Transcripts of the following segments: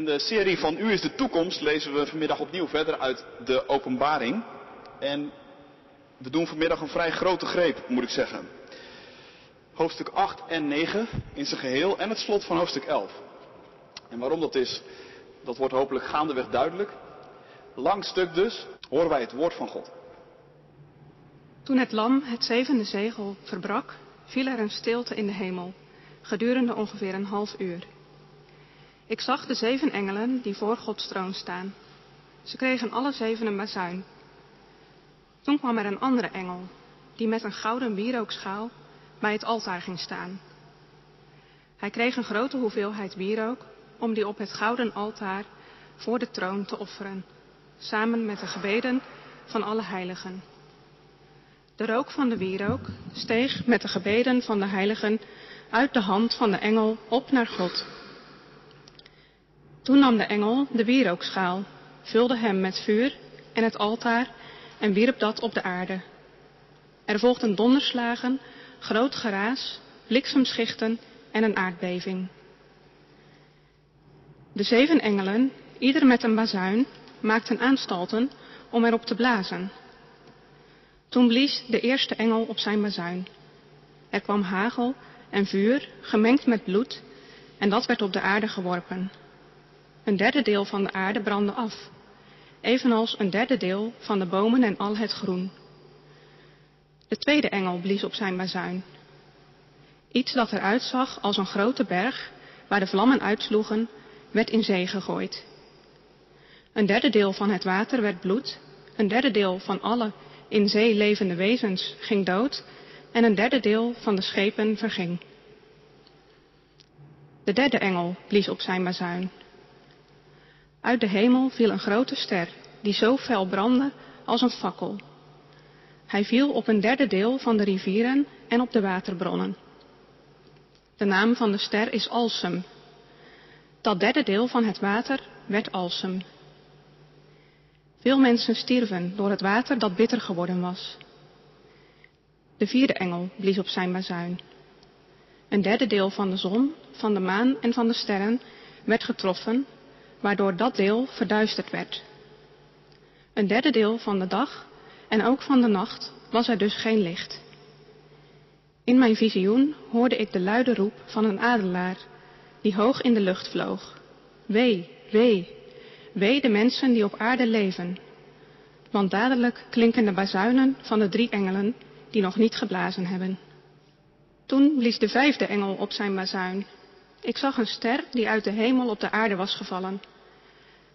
In de serie van U is de toekomst lezen we vanmiddag opnieuw verder uit de openbaring. En we doen vanmiddag een vrij grote greep, moet ik zeggen. Hoofdstuk 8 en 9 in zijn geheel en het slot van hoofdstuk 11. En waarom dat is, dat wordt hopelijk gaandeweg duidelijk. Lang stuk dus, horen wij het woord van God. Toen het lam het zevende zegel verbrak, viel er een stilte in de hemel, gedurende ongeveer een half uur. Ik zag de zeven engelen die voor Gods troon staan. Ze kregen alle zeven een bazuin. Toen kwam er een andere engel, die met een gouden wierookschaal bij het altaar ging staan. Hij kreeg een grote hoeveelheid wierook om die op het gouden altaar voor de troon te offeren, samen met de gebeden van alle heiligen. De rook van de wierook steeg met de gebeden van de heiligen uit de hand van de engel op naar God. Toen nam de engel de wierookschaal, vulde hem met vuur en het altaar en wierp dat op de aarde. Er volgden donderslagen, groot geraas, bliksemschichten en een aardbeving. De zeven engelen, ieder met een bazuin, maakten aanstalten om erop te blazen. Toen blies de eerste engel op zijn bazuin. Er kwam hagel en vuur, gemengd met bloed, en dat werd op de aarde geworpen. Een derde deel van de aarde brandde af, evenals een derde deel van de bomen en al het groen. De tweede engel blies op zijn bazuin. Iets dat eruit zag als een grote berg, waar de vlammen uitsloegen, werd in zee gegooid. Een derde deel van het water werd bloed, een derde deel van alle in zee levende wezens ging dood en een derde deel van de schepen verging. De derde engel blies op zijn bazuin. Uit de hemel viel een grote ster, die zo fel brandde als een fakkel. Hij viel op een derde deel van de rivieren en op de waterbronnen. De naam van de ster is Alsem. Dat derde deel van het water werd Alsem. Veel mensen stierven door het water dat bitter geworden was. De vierde engel blies op zijn bazuin. Een derde deel van de zon, van de maan en van de sterren werd getroffen, waardoor dat deel verduisterd werd. Een derde deel van de dag en ook van de nacht was er dus geen licht. In mijn visioen hoorde ik de luide roep van een adelaar die hoog in de lucht vloog. Wee, wee, Wee de mensen die op aarde leven. Want dadelijk klinken de bazuinen van de drie engelen die nog niet geblazen hebben. Toen blies de vijfde engel op zijn bazuin. Ik zag een ster die uit de hemel op de aarde was gevallen.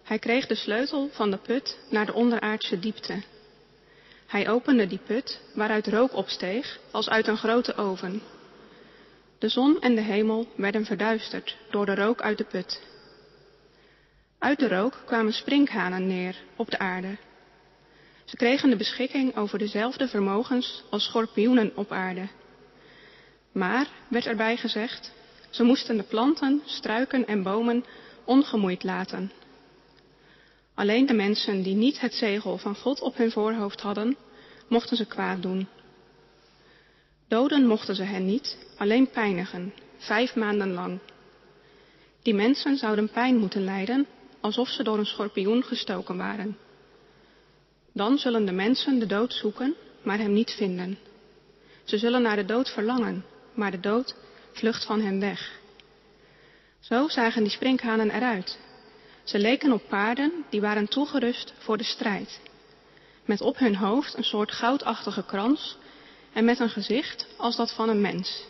Hij kreeg de sleutel van de put naar de onderaardse diepte. Hij opende die put waaruit rook opsteeg als uit een grote oven. De zon en de hemel werden verduisterd door de rook uit de put. Uit de rook kwamen sprinkhanen neer op de aarde. Ze kregen de beschikking over dezelfde vermogens als schorpioenen op aarde. Maar, werd erbij gezegd, ze moesten de planten, struiken en bomen ongemoeid laten. Alleen de mensen die niet het zegel van God op hun voorhoofd hadden, mochten ze kwaad doen. Doden mochten ze hen niet, alleen pijnigen, vijf maanden lang. Die mensen zouden pijn moeten lijden alsof ze door een schorpioen gestoken waren. Dan zullen de mensen de dood zoeken, maar hem niet vinden. Ze zullen naar de dood verlangen, maar de dood vlucht van hen weg. Zo zagen die sprinkhanen eruit. Ze leken op paarden die waren toegerust voor de strijd. Met op hun hoofd een soort goudachtige krans en met een gezicht als dat van een mens.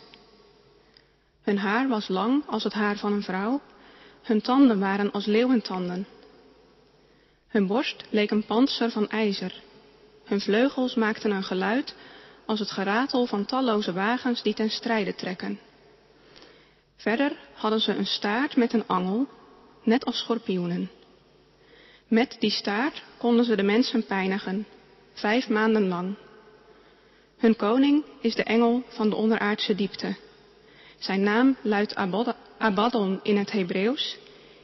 Hun haar was lang als het haar van een vrouw hun tanden waren als leeuwentanden. Hun borst leek een pantser van ijzer. Hun vleugels maakten een geluid als het geratel van talloze wagens die ten strijde trekken. Verder hadden ze een staart met een angel, net als schorpioenen. Met die staart konden ze de mensen pijnigen, vijf maanden lang. Hun koning is de engel van de onderaardse diepte. Zijn naam luidt Abaddon in het Hebreeuws,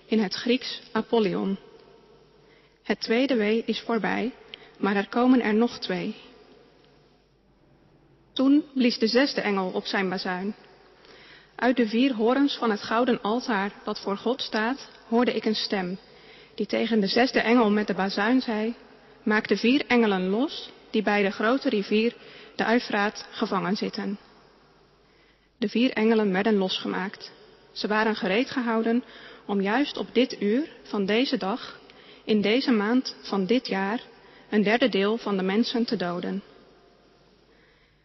in het Grieks Apollyon. Het tweede wee is voorbij, maar er komen er nog twee. Toen blies de zesde engel op zijn bazuin. Uit de vier horens van het gouden altaar dat voor God staat, hoorde ik een stem, die tegen de zesde engel met de bazuin zei, maak de vier engelen los, die bij de grote rivier, de Uifraat, gevangen zitten. De vier engelen werden losgemaakt. Ze waren gereed gehouden om juist op dit uur van deze dag, in deze maand van dit jaar, een derde deel van de mensen te doden.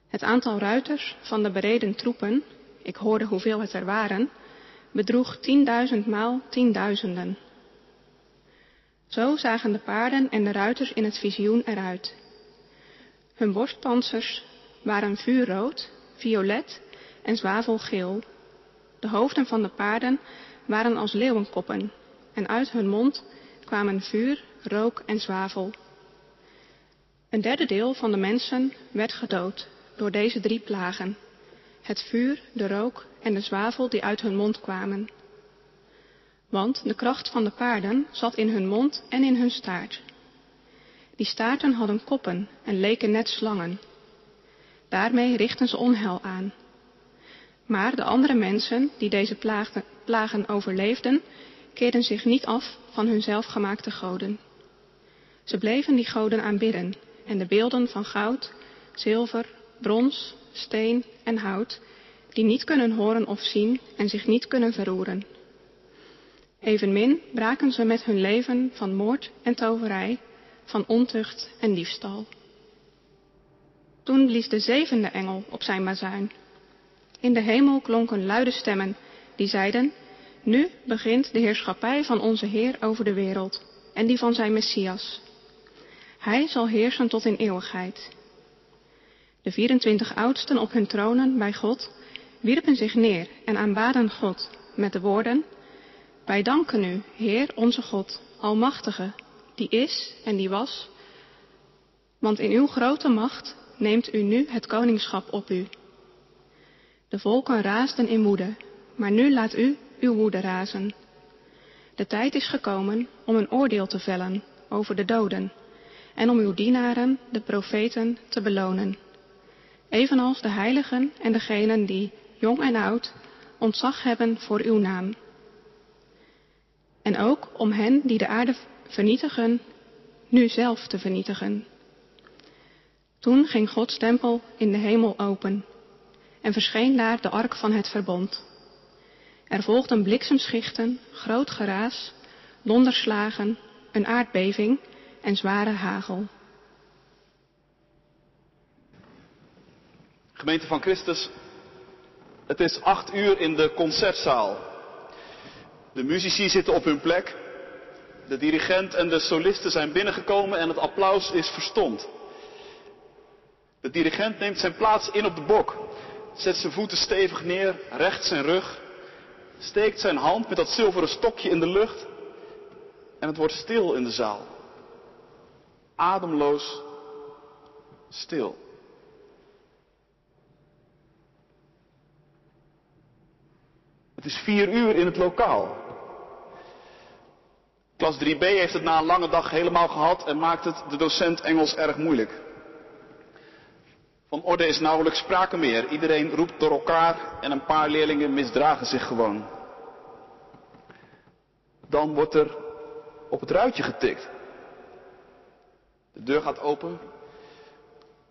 Het aantal ruiters van de bereden troepen, ik hoorde hoeveel het er waren, bedroeg tienduizend maal tienduizenden. Zo zagen de paarden en de ruiters in het visioen eruit. Hun borstpansers waren vuurrood, violet en zwavelgeel. De hoofden van de paarden waren als leeuwenkoppen en uit hun mond kwamen vuur, rook en zwavel. Een derde deel van de mensen werd gedood door deze drie plagen. Het vuur, de rook en de zwavel die uit hun mond kwamen. Want de kracht van de paarden zat in hun mond en in hun staart. Die staarten hadden koppen en leken net slangen. Daarmee richtten ze onheil aan. Maar de andere mensen die deze plagen overleefden, keerden zich niet af van hun zelfgemaakte goden. Ze bleven die goden aanbidden en de beelden van goud, zilver, brons, steen en hout, die niet kunnen horen of zien en zich niet kunnen verroeren. Evenmin braken ze met hun leven van moord en toverij, van ontucht en diefstal. Toen blies de zevende engel op zijn bazuin. In de hemel klonken luide stemmen die zeiden, nu begint de heerschappij van onze Heer over de wereld en die van zijn Messias. Hij zal heersen tot in eeuwigheid. De 24 oudsten op hun tronen bij God wierpen zich neer en aanbaden God met de woorden, wij danken u, Heer onze God, Almachtige, die is en die was, want in uw grote macht neemt u nu het koningschap op u. De volken raasden in woede, maar nu laat u uw woede razen. De tijd is gekomen om een oordeel te vellen over de doden en om uw dienaren, de profeten, te belonen. Evenals de heiligen en degenen die, jong en oud, ontzag hebben voor uw naam. En ook om hen die de aarde vernietigen, nu zelf te vernietigen. Toen ging Gods tempel in de hemel open en verscheen daar de ark van het verbond. Er volgden bliksemschichten, groot geraas, donderslagen, een aardbeving en zware hagel. Gemeente van Christus, het is acht uur in de concertzaal. De muzici zitten op hun plek. De dirigent en de solisten zijn binnengekomen en het applaus is verstomd. De dirigent neemt zijn plaats in op de bok, zet zijn voeten stevig neer, recht zijn rug, steekt zijn hand met dat zilveren stokje in de lucht en het wordt stil in de zaal. Ademloos stil. Het is vier uur in het lokaal. Klas 3b heeft het na een lange dag helemaal gehad en maakt het de docent Engels erg moeilijk. Van orde is nauwelijks sprake meer. Iedereen roept door elkaar en een paar leerlingen misdragen zich gewoon. Dan wordt er op het ruitje getikt. De deur gaat open.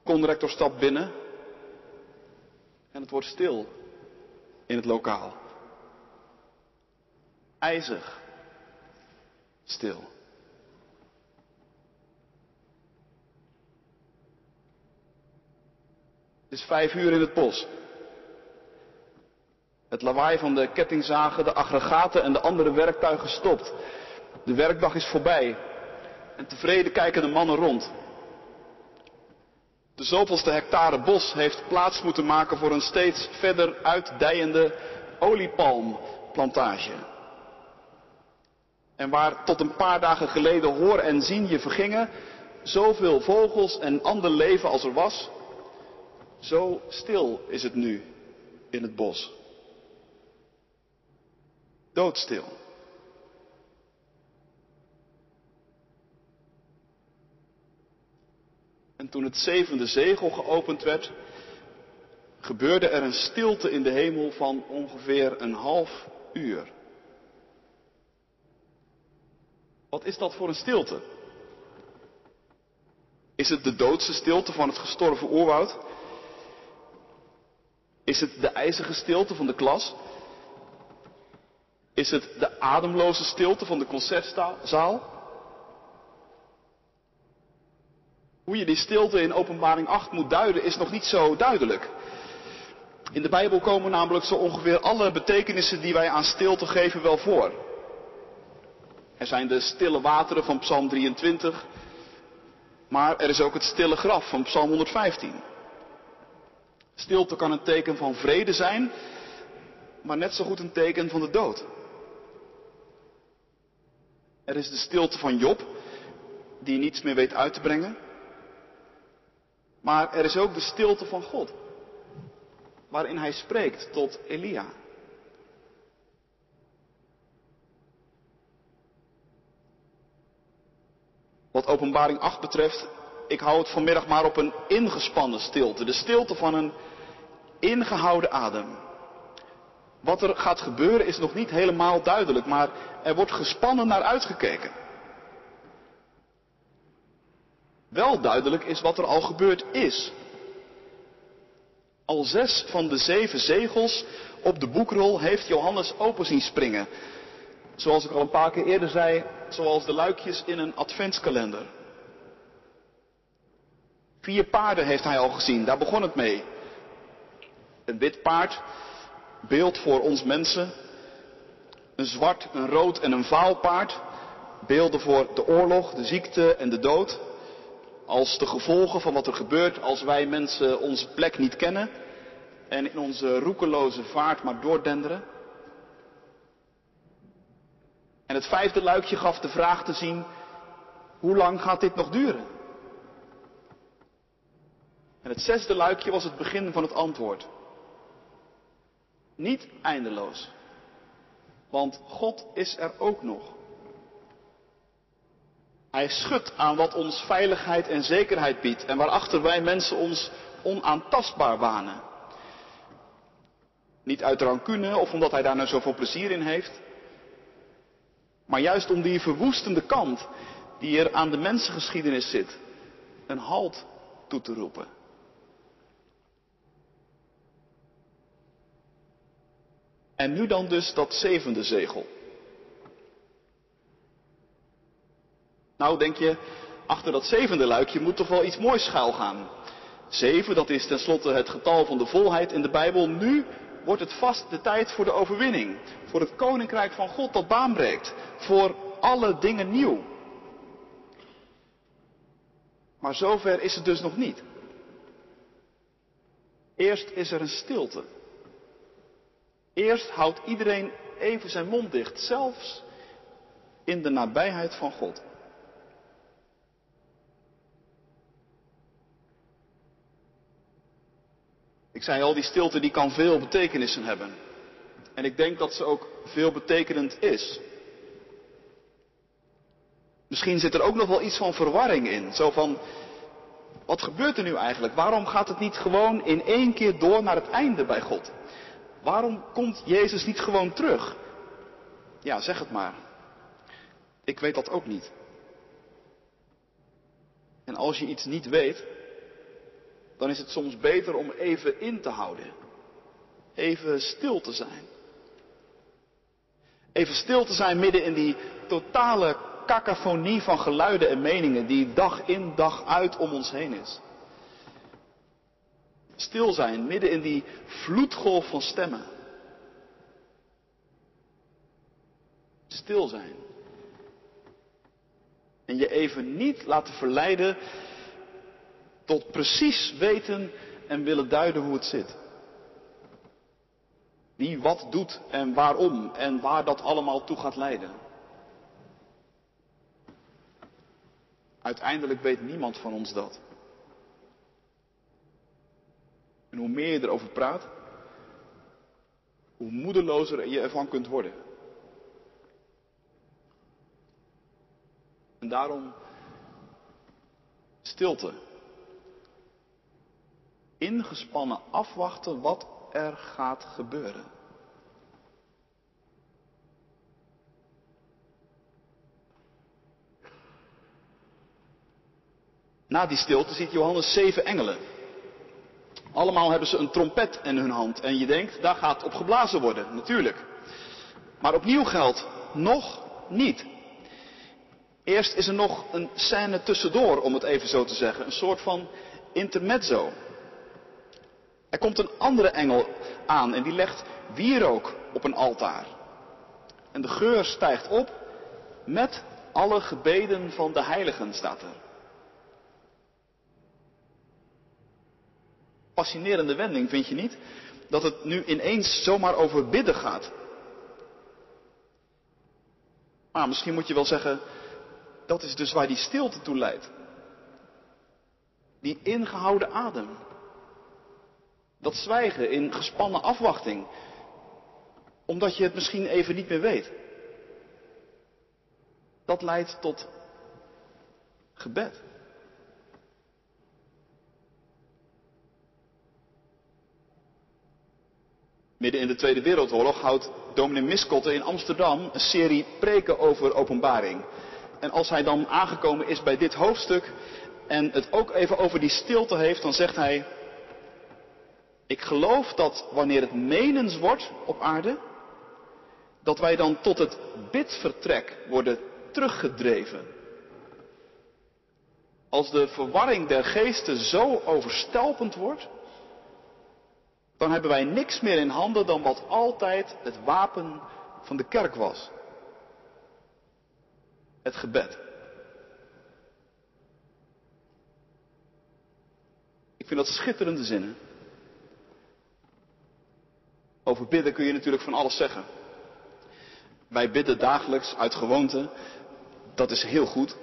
Conrector stapt binnen. En het wordt stil in het lokaal. IJzig. Stil. Het is vijf uur in het bos. Het lawaai van de kettingzagen, de aggregaten en de andere werktuigen stopt. De werkdag is voorbij. En tevreden kijken de mannen rond. De zoveelste hectare bos heeft plaats moeten maken voor een steeds verder uitdijende oliepalmplantage. En waar tot een paar dagen geleden hoor en zien je vergingen, zoveel vogels en ander leven als er was, zo stil is het nu in het bos. Doodstil. En toen het zevende zegel geopend werd, gebeurde er een stilte in de hemel van ongeveer een half uur. Wat is dat voor een stilte? Is het de doodse stilte van het gestorven oerwoud? Is het de ijzige stilte van de klas? Is het de ademloze stilte van de concertzaal? Hoe je die stilte in openbaring 8 moet duiden is nog niet zo duidelijk. In de Bijbel komen namelijk zo ongeveer alle betekenissen die wij aan stilte geven wel voor. Er zijn de stille wateren van Psalm 23, maar er is ook het stille graf van Psalm 115. Stilte kan een teken van vrede zijn, maar net zo goed een teken van de dood. Er is de stilte van Job, die niets meer weet uit te brengen. Maar er is ook de stilte van God, waarin hij spreekt tot Elia. Wat openbaring 8 betreft, ik hou het vanmiddag maar op een ingespannen stilte. De stilte van een ingehouden adem. Wat er gaat gebeuren is nog niet helemaal duidelijk, maar er wordt gespannen naar uitgekeken. Wel duidelijk is wat er al gebeurd is. Al zes van de zeven zegels op de boekrol heeft Johannes open zien springen. Zoals ik al een paar keer eerder zei, zoals de luikjes in een adventskalender. Vier paarden heeft hij al gezien, daar begon het mee. Een wit paard, beeld voor ons mensen. Een zwart, een rood en een vaal paard, beelden voor de oorlog, de ziekte en de dood als de gevolgen van wat er gebeurt als wij mensen onze plek niet kennen en in onze roekeloze vaart maar doordenderen. En het vijfde luikje gaf de vraag te zien, hoe lang gaat dit nog duren? En het zesde luikje was het begin van het antwoord. Niet eindeloos, want God is er ook nog. Hij schudt aan wat ons veiligheid en zekerheid biedt en waarachter wij mensen ons onaantastbaar wanen. Niet uit rancune of omdat hij daar nou zoveel plezier in heeft, maar juist om die verwoestende kant die er aan de mensengeschiedenis zit, een halt toe te roepen. En nu dan dus dat zevende zegel. Nou denk je, achter dat zevende luikje moet toch wel iets moois schuil gaan. Zeven, dat is tenslotte het getal van de volheid in de Bijbel. Nu wordt het vast de tijd voor de overwinning. Voor het koninkrijk van God dat baan breekt. Voor alle dingen nieuw. Maar zover is het dus nog niet. Eerst is er een stilte. Eerst houdt iedereen even zijn mond dicht, zelfs in de nabijheid van God. Ik zei al, die stilte die kan veel betekenissen hebben. En ik denk dat ze ook veel betekenend is. Misschien zit er ook nog wel iets van verwarring in. Zo van, wat gebeurt er nu eigenlijk? Waarom gaat het niet gewoon in één keer door naar het einde bij God? Waarom komt Jezus niet gewoon terug? Ja, zeg het maar. Ik weet dat ook niet. En als je iets niet weet, dan is het soms beter om even in te houden. Even stil te zijn. Even stil te zijn midden in die totale cacophonie van geluiden en meningen die dag in dag uit om ons heen is. Stil zijn midden in die vloedgolf van stemmen. Stil zijn. En je even niet laten verleiden tot precies weten en willen duiden hoe het zit. Wie wat doet en waarom en waar dat allemaal toe gaat leiden. Uiteindelijk weet niemand van ons dat. En hoe meer je erover praat, hoe moedelozer je ervan kunt worden. En daarom stilte. Ingespannen afwachten wat er gaat gebeuren. Na die stilte ziet Johannes zeven engelen. Allemaal hebben ze een trompet in hun hand en je denkt, daar gaat op geblazen worden, natuurlijk. Maar opnieuw geldt, nog niet. Eerst is er nog een scène tussendoor, om het even zo te zeggen, een soort van intermezzo. Er komt een andere engel aan en die legt wierook op een altaar. En de geur stijgt op met alle gebeden van de heiligen, staat er. Fascinerende wending, vind je niet? Dat het nu ineens zomaar over bidden gaat. Maar misschien moet je wel zeggen, dat is dus waar die stilte toe leidt. Die ingehouden adem. Dat zwijgen in gespannen afwachting. Omdat je het misschien even niet meer weet. Dat leidt tot gebed. Midden in de Tweede Wereldoorlog houdt dominee Miskotte in Amsterdam een serie preken over openbaring. En als hij dan aangekomen is bij dit hoofdstuk en het ook even over die stilte heeft, dan zegt hij, ik geloof dat wanneer het menens wordt op aarde, dat wij dan tot het bidvertrek worden teruggedreven. Als de verwarring der geesten zo overstelpend wordt, dan hebben wij niks meer in handen dan wat altijd het wapen van de kerk was. Het gebed. Ik vind dat schitterende zinnen. Over bidden kun je natuurlijk van alles zeggen. Wij bidden dagelijks uit gewoonte. Dat is heel goed.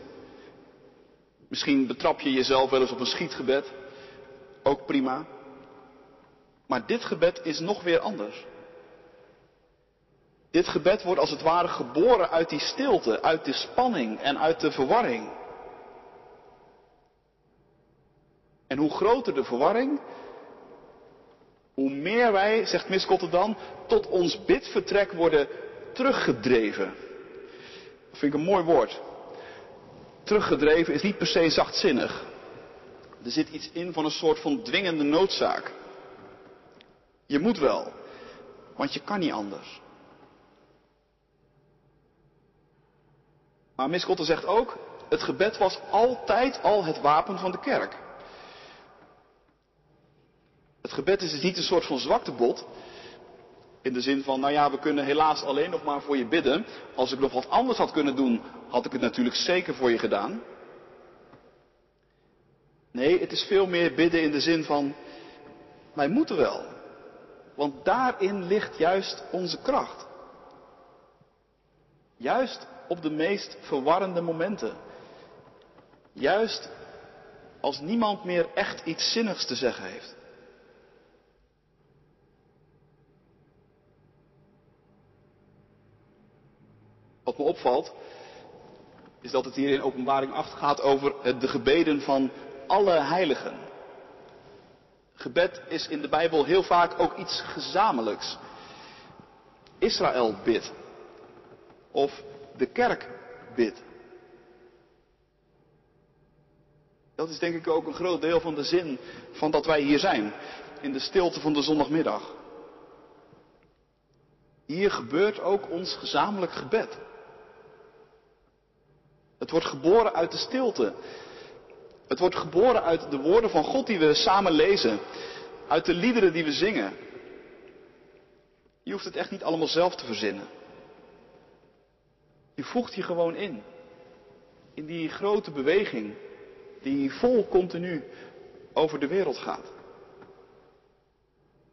Misschien betrap je jezelf wel eens op een schietgebed. Ook prima. Maar dit gebed is nog weer anders. Dit gebed wordt als het ware geboren uit die stilte, uit de spanning en uit de verwarring. En hoe groter de verwarring, hoe meer wij, zegt Miskotte dan, tot ons bidvertrek worden teruggedreven. Dat vind ik een mooi woord. Teruggedreven is niet per se zachtzinnig. Er zit iets in van een soort van dwingende noodzaak. Je moet wel, want je kan niet anders. Maar Miskotte zegt ook, het gebed was altijd al het wapen van de kerk. Het gebed is dus niet een soort van zwaktebod. In de zin van, nou ja, we kunnen helaas alleen nog maar voor je bidden. Als ik nog wat anders had kunnen doen, had ik het natuurlijk zeker voor je gedaan. Nee, het is veel meer bidden in de zin van, wij moeten wel. Want daarin ligt juist onze kracht. Juist op de meest verwarrende momenten. Juist als niemand meer echt iets zinnigs te zeggen heeft. Wat me opvalt, is dat het hier in openbaring 8 gaat over de gebeden van alle heiligen. Gebed is in de Bijbel heel vaak ook iets gezamenlijks. Israël bidt. Of de kerk bidt. Dat is denk ik ook een groot deel van de zin van dat wij hier zijn. In de stilte van de zondagmiddag. Hier gebeurt ook ons gezamenlijk gebed. Het wordt geboren uit de stilte. Het wordt geboren uit de woorden van God die we samen lezen. Uit de liederen die we zingen. Je hoeft het echt niet allemaal zelf te verzinnen. Je voegt je gewoon in. In die grote beweging die vol continu over de wereld gaat.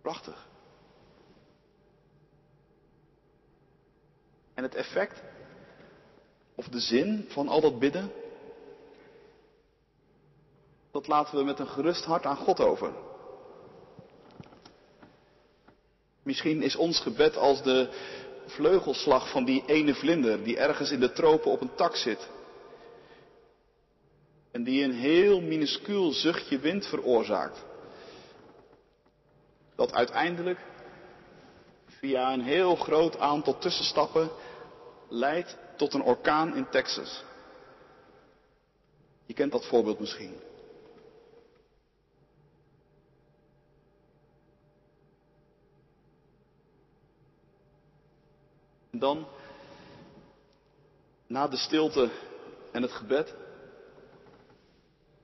Prachtig. En het effect, of de zin van al dat bidden, dat laten we met een gerust hart aan God over. Misschien is ons gebed als de vleugelslag van die ene vlinder die ergens in de tropen op een tak zit. En die een heel minuscuul zuchtje wind veroorzaakt. dat uiteindelijk via een heel groot aantal tussenstappen leidt tot een orkaan in Texas. Je kent dat voorbeeld misschien. En dan, na de stilte en het gebed,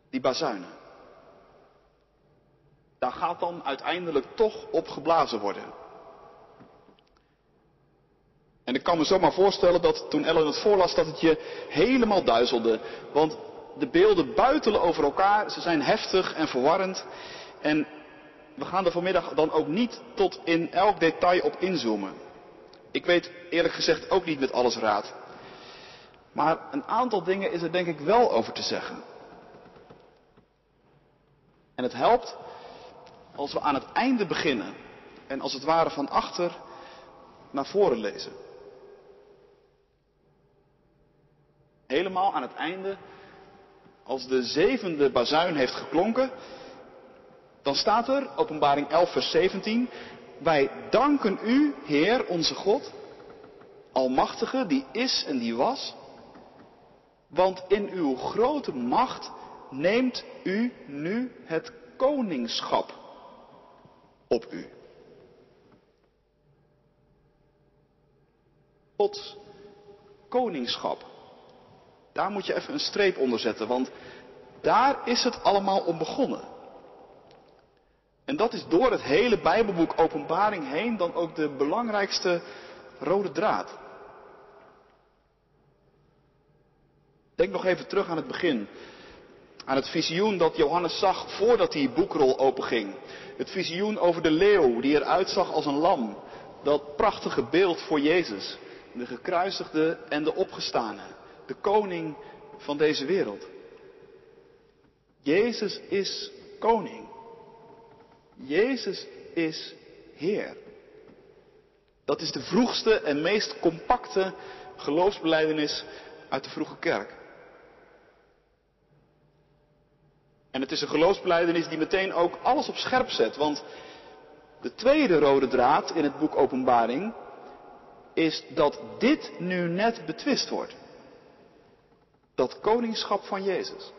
die bazuinen. Daar gaat dan uiteindelijk toch op geblazen worden. En ik kan me zomaar voorstellen dat toen Ellen het voorlas dat het je helemaal duizelde. Want de beelden buitelen over elkaar, ze zijn heftig en verwarrend. En we gaan er vanmiddag dan ook niet tot in elk detail op inzoomen. Ik weet eerlijk gezegd ook niet met alles raad. Maar een aantal dingen is er denk ik wel over te zeggen. En het helpt als we aan het einde beginnen en als het ware van achter naar voren lezen. Helemaal aan het einde, als de zevende bazuin heeft geklonken, dan staat er, openbaring 11 vers 17, wij danken u, Heer, onze God, Almachtige, die is en die was, want in uw grote macht neemt u nu het koningschap op u. Gods koningschap. Daar moet je even een streep onder zetten, want daar is het allemaal om begonnen. En dat is door het hele Bijbelboek Openbaring heen dan ook de belangrijkste rode draad. Denk nog even terug aan het begin. Aan het visioen dat Johannes zag voordat die boekrol openging. Het visioen over de leeuw die eruit zag als een lam. Dat prachtige beeld voor Jezus. De gekruisigde en de opgestane. De koning van deze wereld. Jezus is koning. Jezus is Heer. Dat is de vroegste en meest compacte geloofsbeleidenis uit de vroege kerk. En het is een geloofsbeleidenis die meteen ook alles op scherp zet. Want de tweede rode draad in het boek Openbaring is dat dit nu net betwist wordt. Dat koningschap van Jezus.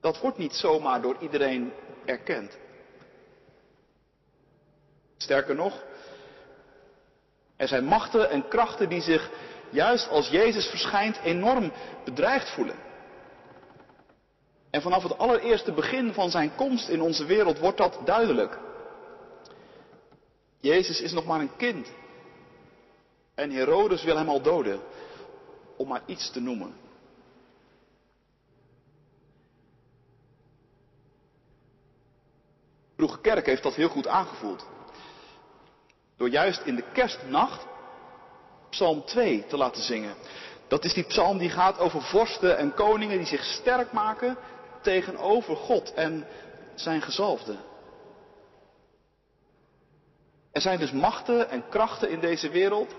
Dat wordt niet zomaar door iedereen erkend. Sterker nog, er zijn machten en krachten die zich juist als Jezus verschijnt enorm bedreigd voelen. En vanaf het allereerste begin van zijn komst in onze wereld wordt dat duidelijk. Jezus is nog maar een kind. En Herodes wil hem al doden, om maar iets te noemen. Vroege kerk heeft dat heel goed aangevoeld. Door juist in de kerstnacht Psalm 2 te laten zingen. Dat is die psalm die gaat over vorsten en koningen die zich sterk maken tegenover God en zijn gezalfde. Er zijn dus machten en krachten in deze wereld.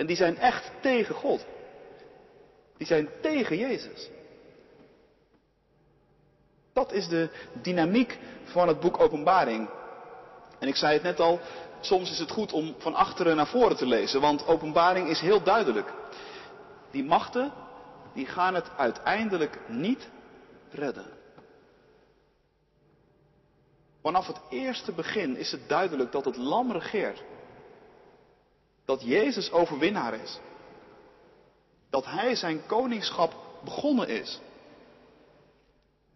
En die zijn echt tegen God. Die zijn tegen Jezus. Dat is de dynamiek van het boek Openbaring. En ik zei het net al, soms is het goed om van achteren naar voren te lezen, want Openbaring is heel duidelijk. Die machten, die gaan het uiteindelijk niet redden. Vanaf het eerste begin is het duidelijk dat het lam regeert. Dat Jezus overwinnaar is. Dat Hij zijn koningschap begonnen is.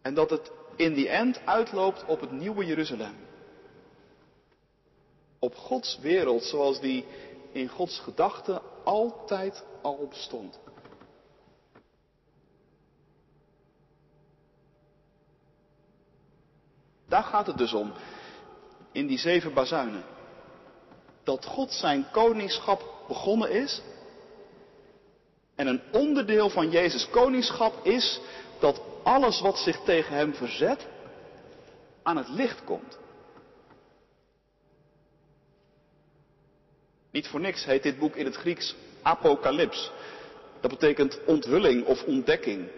En dat het in die end uitloopt op het nieuwe Jeruzalem. Op Gods wereld zoals die in Gods gedachten altijd al bestond. Daar gaat het dus om. In die zeven bazuinen. Dat God zijn koningschap begonnen is. En een onderdeel van Jezus koningschap is dat alles wat zich tegen hem verzet aan het licht komt. Niet voor niks heet dit boek in het Grieks Apocalyps. Dat betekent onthulling of ontdekking.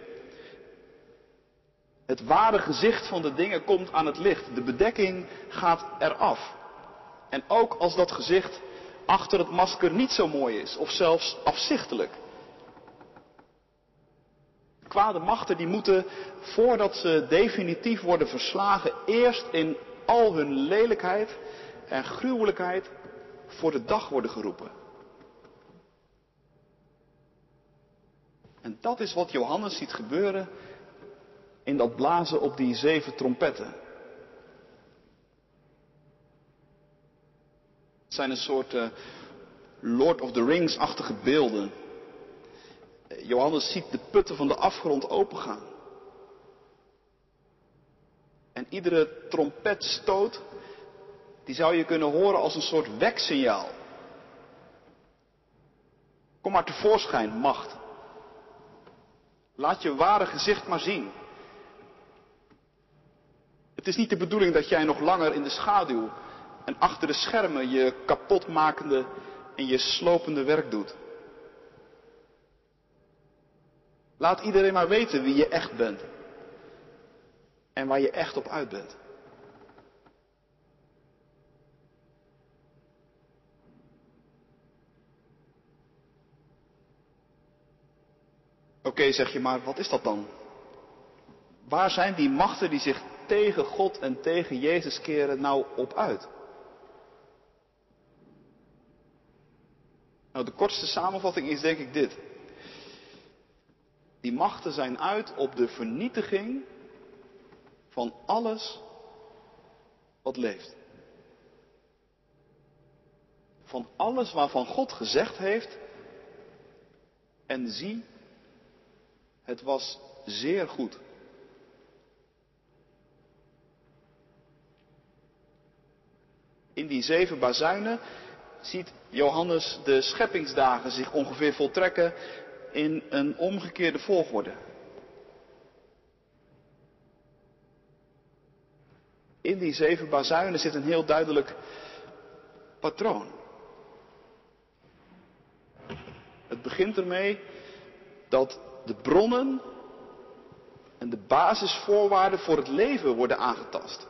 Het ware gezicht van de dingen komt aan het licht. De bedekking gaat eraf. En ook als dat gezicht achter het masker niet zo mooi is, of zelfs afzichtelijk. Kwade machten die moeten, voordat ze definitief worden verslagen, eerst in al hun lelijkheid en gruwelijkheid voor de dag worden geroepen. En dat is wat Johannes ziet gebeuren in dat blazen op die zeven trompetten. Het zijn een soort uh, Lord of the Rings-achtige beelden. Johannes ziet de putten van de afgrond opengaan. En iedere trompetstoot, die zou je kunnen horen als een soort weksignaal. Kom maar tevoorschijn, macht. Laat je ware gezicht maar zien. Het is niet de bedoeling dat jij nog langer in de schaduw en achter de schermen je kapotmakende en je slopende werk doet. Laat iedereen maar weten wie je echt bent. En waar je echt op uit bent. Oké, zeg je maar, wat is dat dan? Waar zijn die machten die zich tegen God en tegen Jezus keren nou op uit? Nou, de kortste samenvatting is denk ik dit. Die machten zijn uit op de vernietiging van alles wat leeft. Van alles waarvan God gezegd heeft, en zie, het was zeer goed. In die zeven bazuinen ziet Johannes de scheppingsdagen zich ongeveer voltrekken in een omgekeerde volgorde. In die zeven bazuinen zit een heel duidelijk patroon. Het begint ermee dat de bronnen en de basisvoorwaarden voor het leven worden aangetast.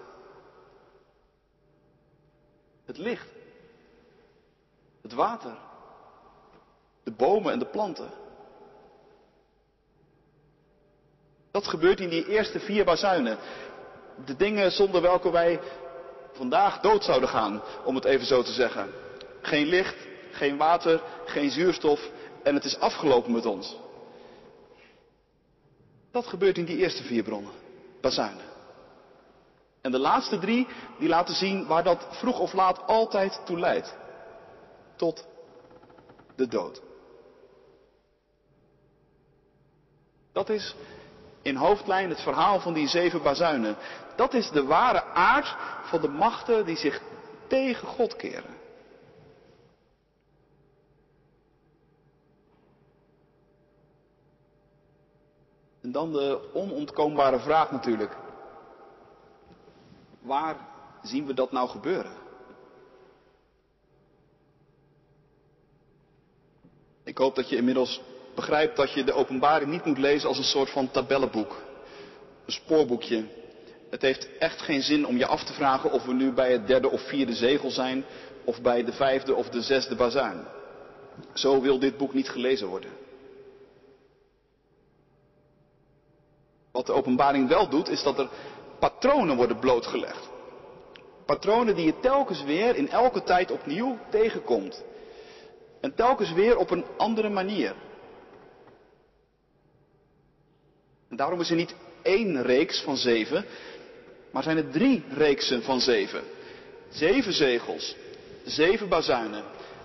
Het licht, het water, de bomen en de planten. Dat gebeurt in die eerste vier bazuinen. De dingen zonder welke wij vandaag dood zouden gaan, om het even zo te zeggen. Geen licht, geen water, geen zuurstof en het is afgelopen met ons. Dat gebeurt in die eerste vier bronnen, bazuinen. En de laatste drie, die laten zien waar dat vroeg of laat altijd toe leidt. Tot de dood. Dat is in hoofdlijn het verhaal van die zeven bazuinen. Dat is de ware aard van de machten die zich tegen God keren. En dan de onontkoombare vraag natuurlijk. Waar zien we dat nou gebeuren? Ik hoop dat je inmiddels begrijpt dat je de openbaring niet moet lezen als een soort van tabellenboek. Een spoorboekje. Het heeft echt geen zin om je af te vragen of we nu bij het derde of vierde zegel zijn of bij de vijfde of de zesde bazuin. Zo wil dit boek niet gelezen worden. Wat de openbaring wel doet, is dat er patronen worden blootgelegd. Patronen die je telkens weer in elke tijd opnieuw tegenkomt. En telkens weer op een andere manier. En daarom is er niet één reeks van zeven, maar zijn er drie reeksen van zeven. Zeven zegels, zeven bazuinen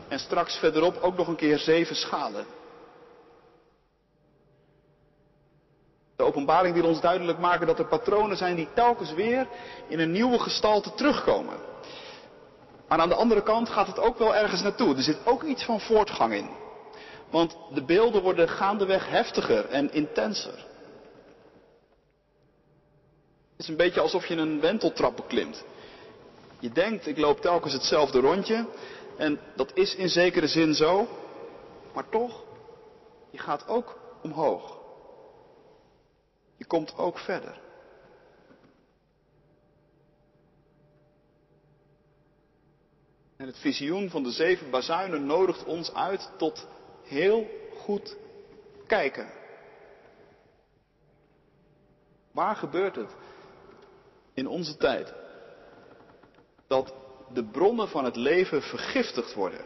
en straks verderop ook nog een keer zeven schalen. De openbaring wil ons duidelijk maken dat er patronen zijn die telkens weer in een nieuwe gestalte terugkomen. Maar aan de andere kant gaat het ook wel ergens naartoe. Er zit ook iets van voortgang in. Want de beelden worden gaandeweg heftiger en intenser. Het is een beetje alsof je een wenteltrap beklimt. Je denkt, ik loop telkens hetzelfde rondje. En dat is in zekere zin zo. Maar toch, je gaat ook omhoog. Je komt ook verder. Het visioen van de zeven bazuinen nodigt ons uit tot heel goed kijken. Waar gebeurt het in onze tijd dat de bronnen van het leven vergiftigd worden?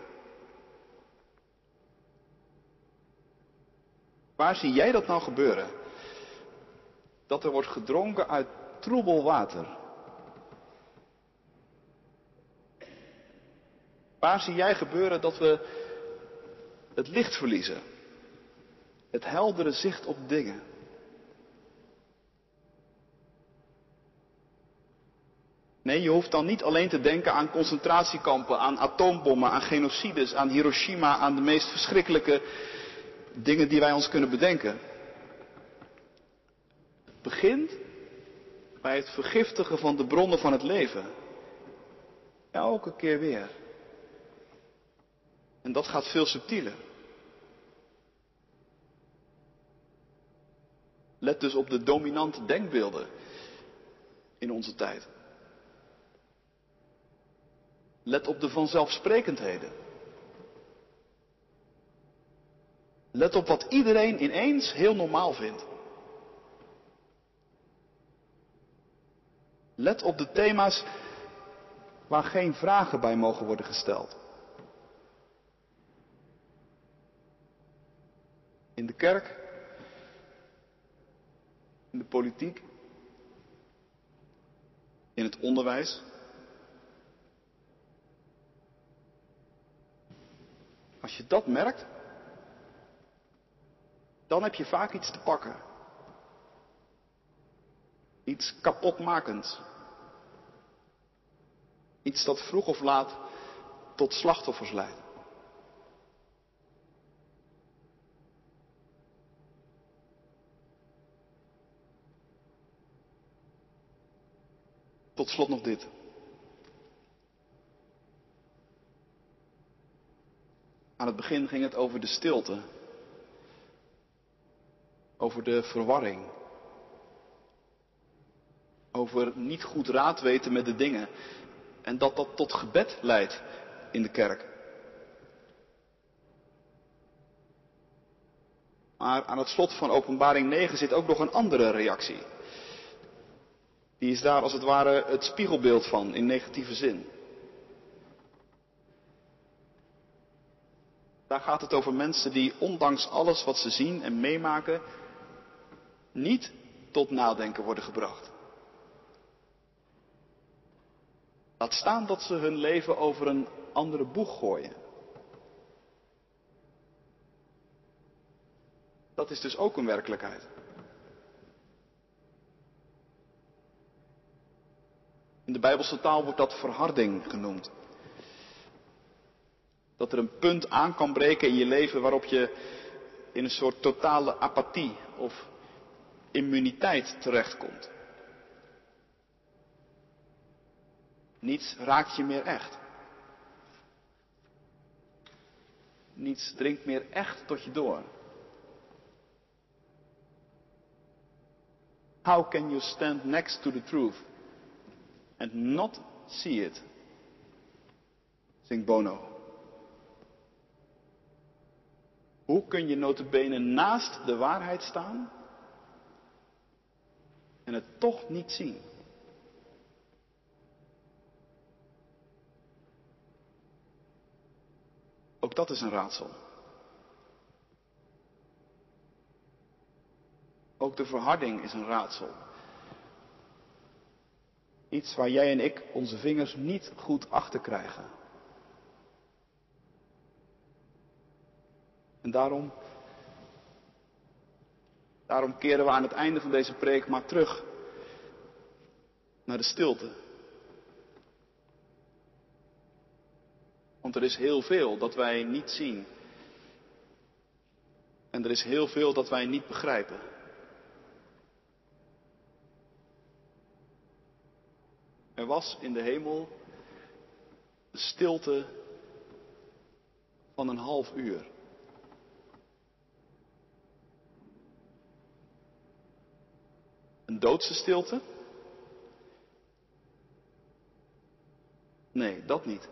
Waar zie jij dat nou gebeuren? Dat er wordt gedronken uit troebel water. Waar zie jij gebeuren dat we het licht verliezen? Het heldere zicht op dingen. Nee, je hoeft dan niet alleen te denken aan concentratiekampen, aan atoombommen, aan genocides, aan Hiroshima, aan de meest verschrikkelijke dingen die wij ons kunnen bedenken. Het begint bij het vergiftigen van de bronnen van het leven. Elke keer weer. En dat gaat veel subtieler. Let dus op de dominante denkbeelden in onze tijd. Let op de vanzelfsprekendheden. Let op wat iedereen ineens heel normaal vindt. Let op de thema's waar geen vragen bij mogen worden gesteld. In de kerk, in de politiek, in het onderwijs. Als je dat merkt, dan heb je vaak iets te pakken. Iets kapotmakends. Iets dat vroeg of laat tot slachtoffers leidt. Tot slot nog dit. Aan het begin ging het over de stilte. Over de verwarring. Over niet goed raad weten met de dingen. En dat dat tot gebed leidt in de kerk. Maar aan het slot van Openbaring 9 zit ook nog een andere reactie. Die is daar als het ware het spiegelbeeld van in negatieve zin. Daar gaat het over mensen die ondanks alles wat ze zien en meemaken niet tot nadenken worden gebracht. Laat staan dat ze hun leven over een andere boeg gooien. Dat is dus ook een werkelijkheid. In de Bijbelse taal wordt dat verharding genoemd. Dat er een punt aan kan breken in je leven waarop je in een soort totale apathie of immuniteit terechtkomt. Niets raakt je meer echt. Niets dringt meer echt tot je door. How can you stand next to the truth and not see it? Zingt Bono. Hoe kun je notabene naast de waarheid staan en het toch niet zien? Ook dat is een raadsel. Ook de verharding is een raadsel. Iets waar jij en ik onze vingers niet goed achter krijgen. En daarom, daarom keren we aan het einde van deze preek maar terug naar de stilte. Want er is heel veel dat wij niet zien. En er is heel veel dat wij niet begrijpen. was in de hemel de stilte van een half uur. Een doodse stilte? Nee, dat niet.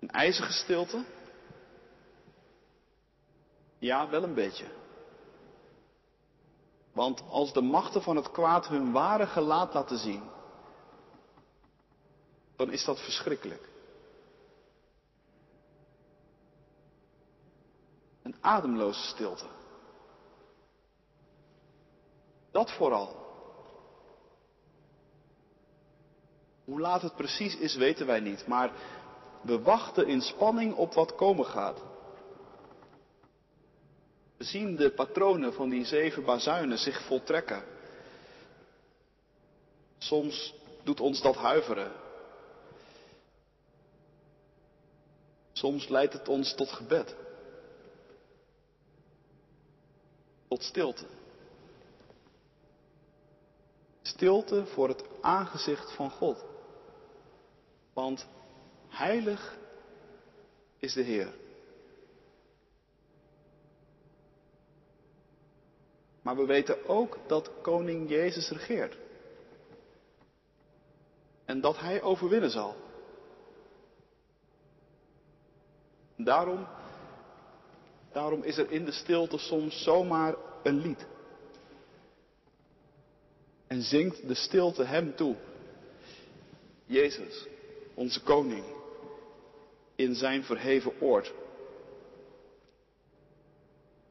Een ijzige stilte? Ja, wel een beetje. Want als de machten van het kwaad hun ware gelaat laten zien, dan is dat verschrikkelijk. Een ademloze stilte. Dat vooral. Hoe laat het precies is, weten wij niet, maar we wachten in spanning op wat komen gaat. We zien de patronen van die zeven bazuinen zich voltrekken. Soms doet ons dat huiveren. Soms leidt het ons tot gebed. Tot stilte. Stilte voor het aangezicht van God. Want heilig is de Heer. Maar we weten ook dat koning Jezus regeert. En dat hij overwinnen zal. Daarom, daarom is er in de stilte soms zomaar een lied. En zingt de stilte hem toe. Jezus, onze koning, in zijn verheven oord.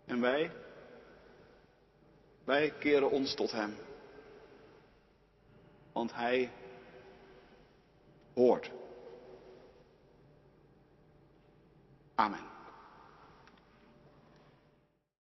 En wij, wij keren ons tot hem. Want hij hoort. Amen.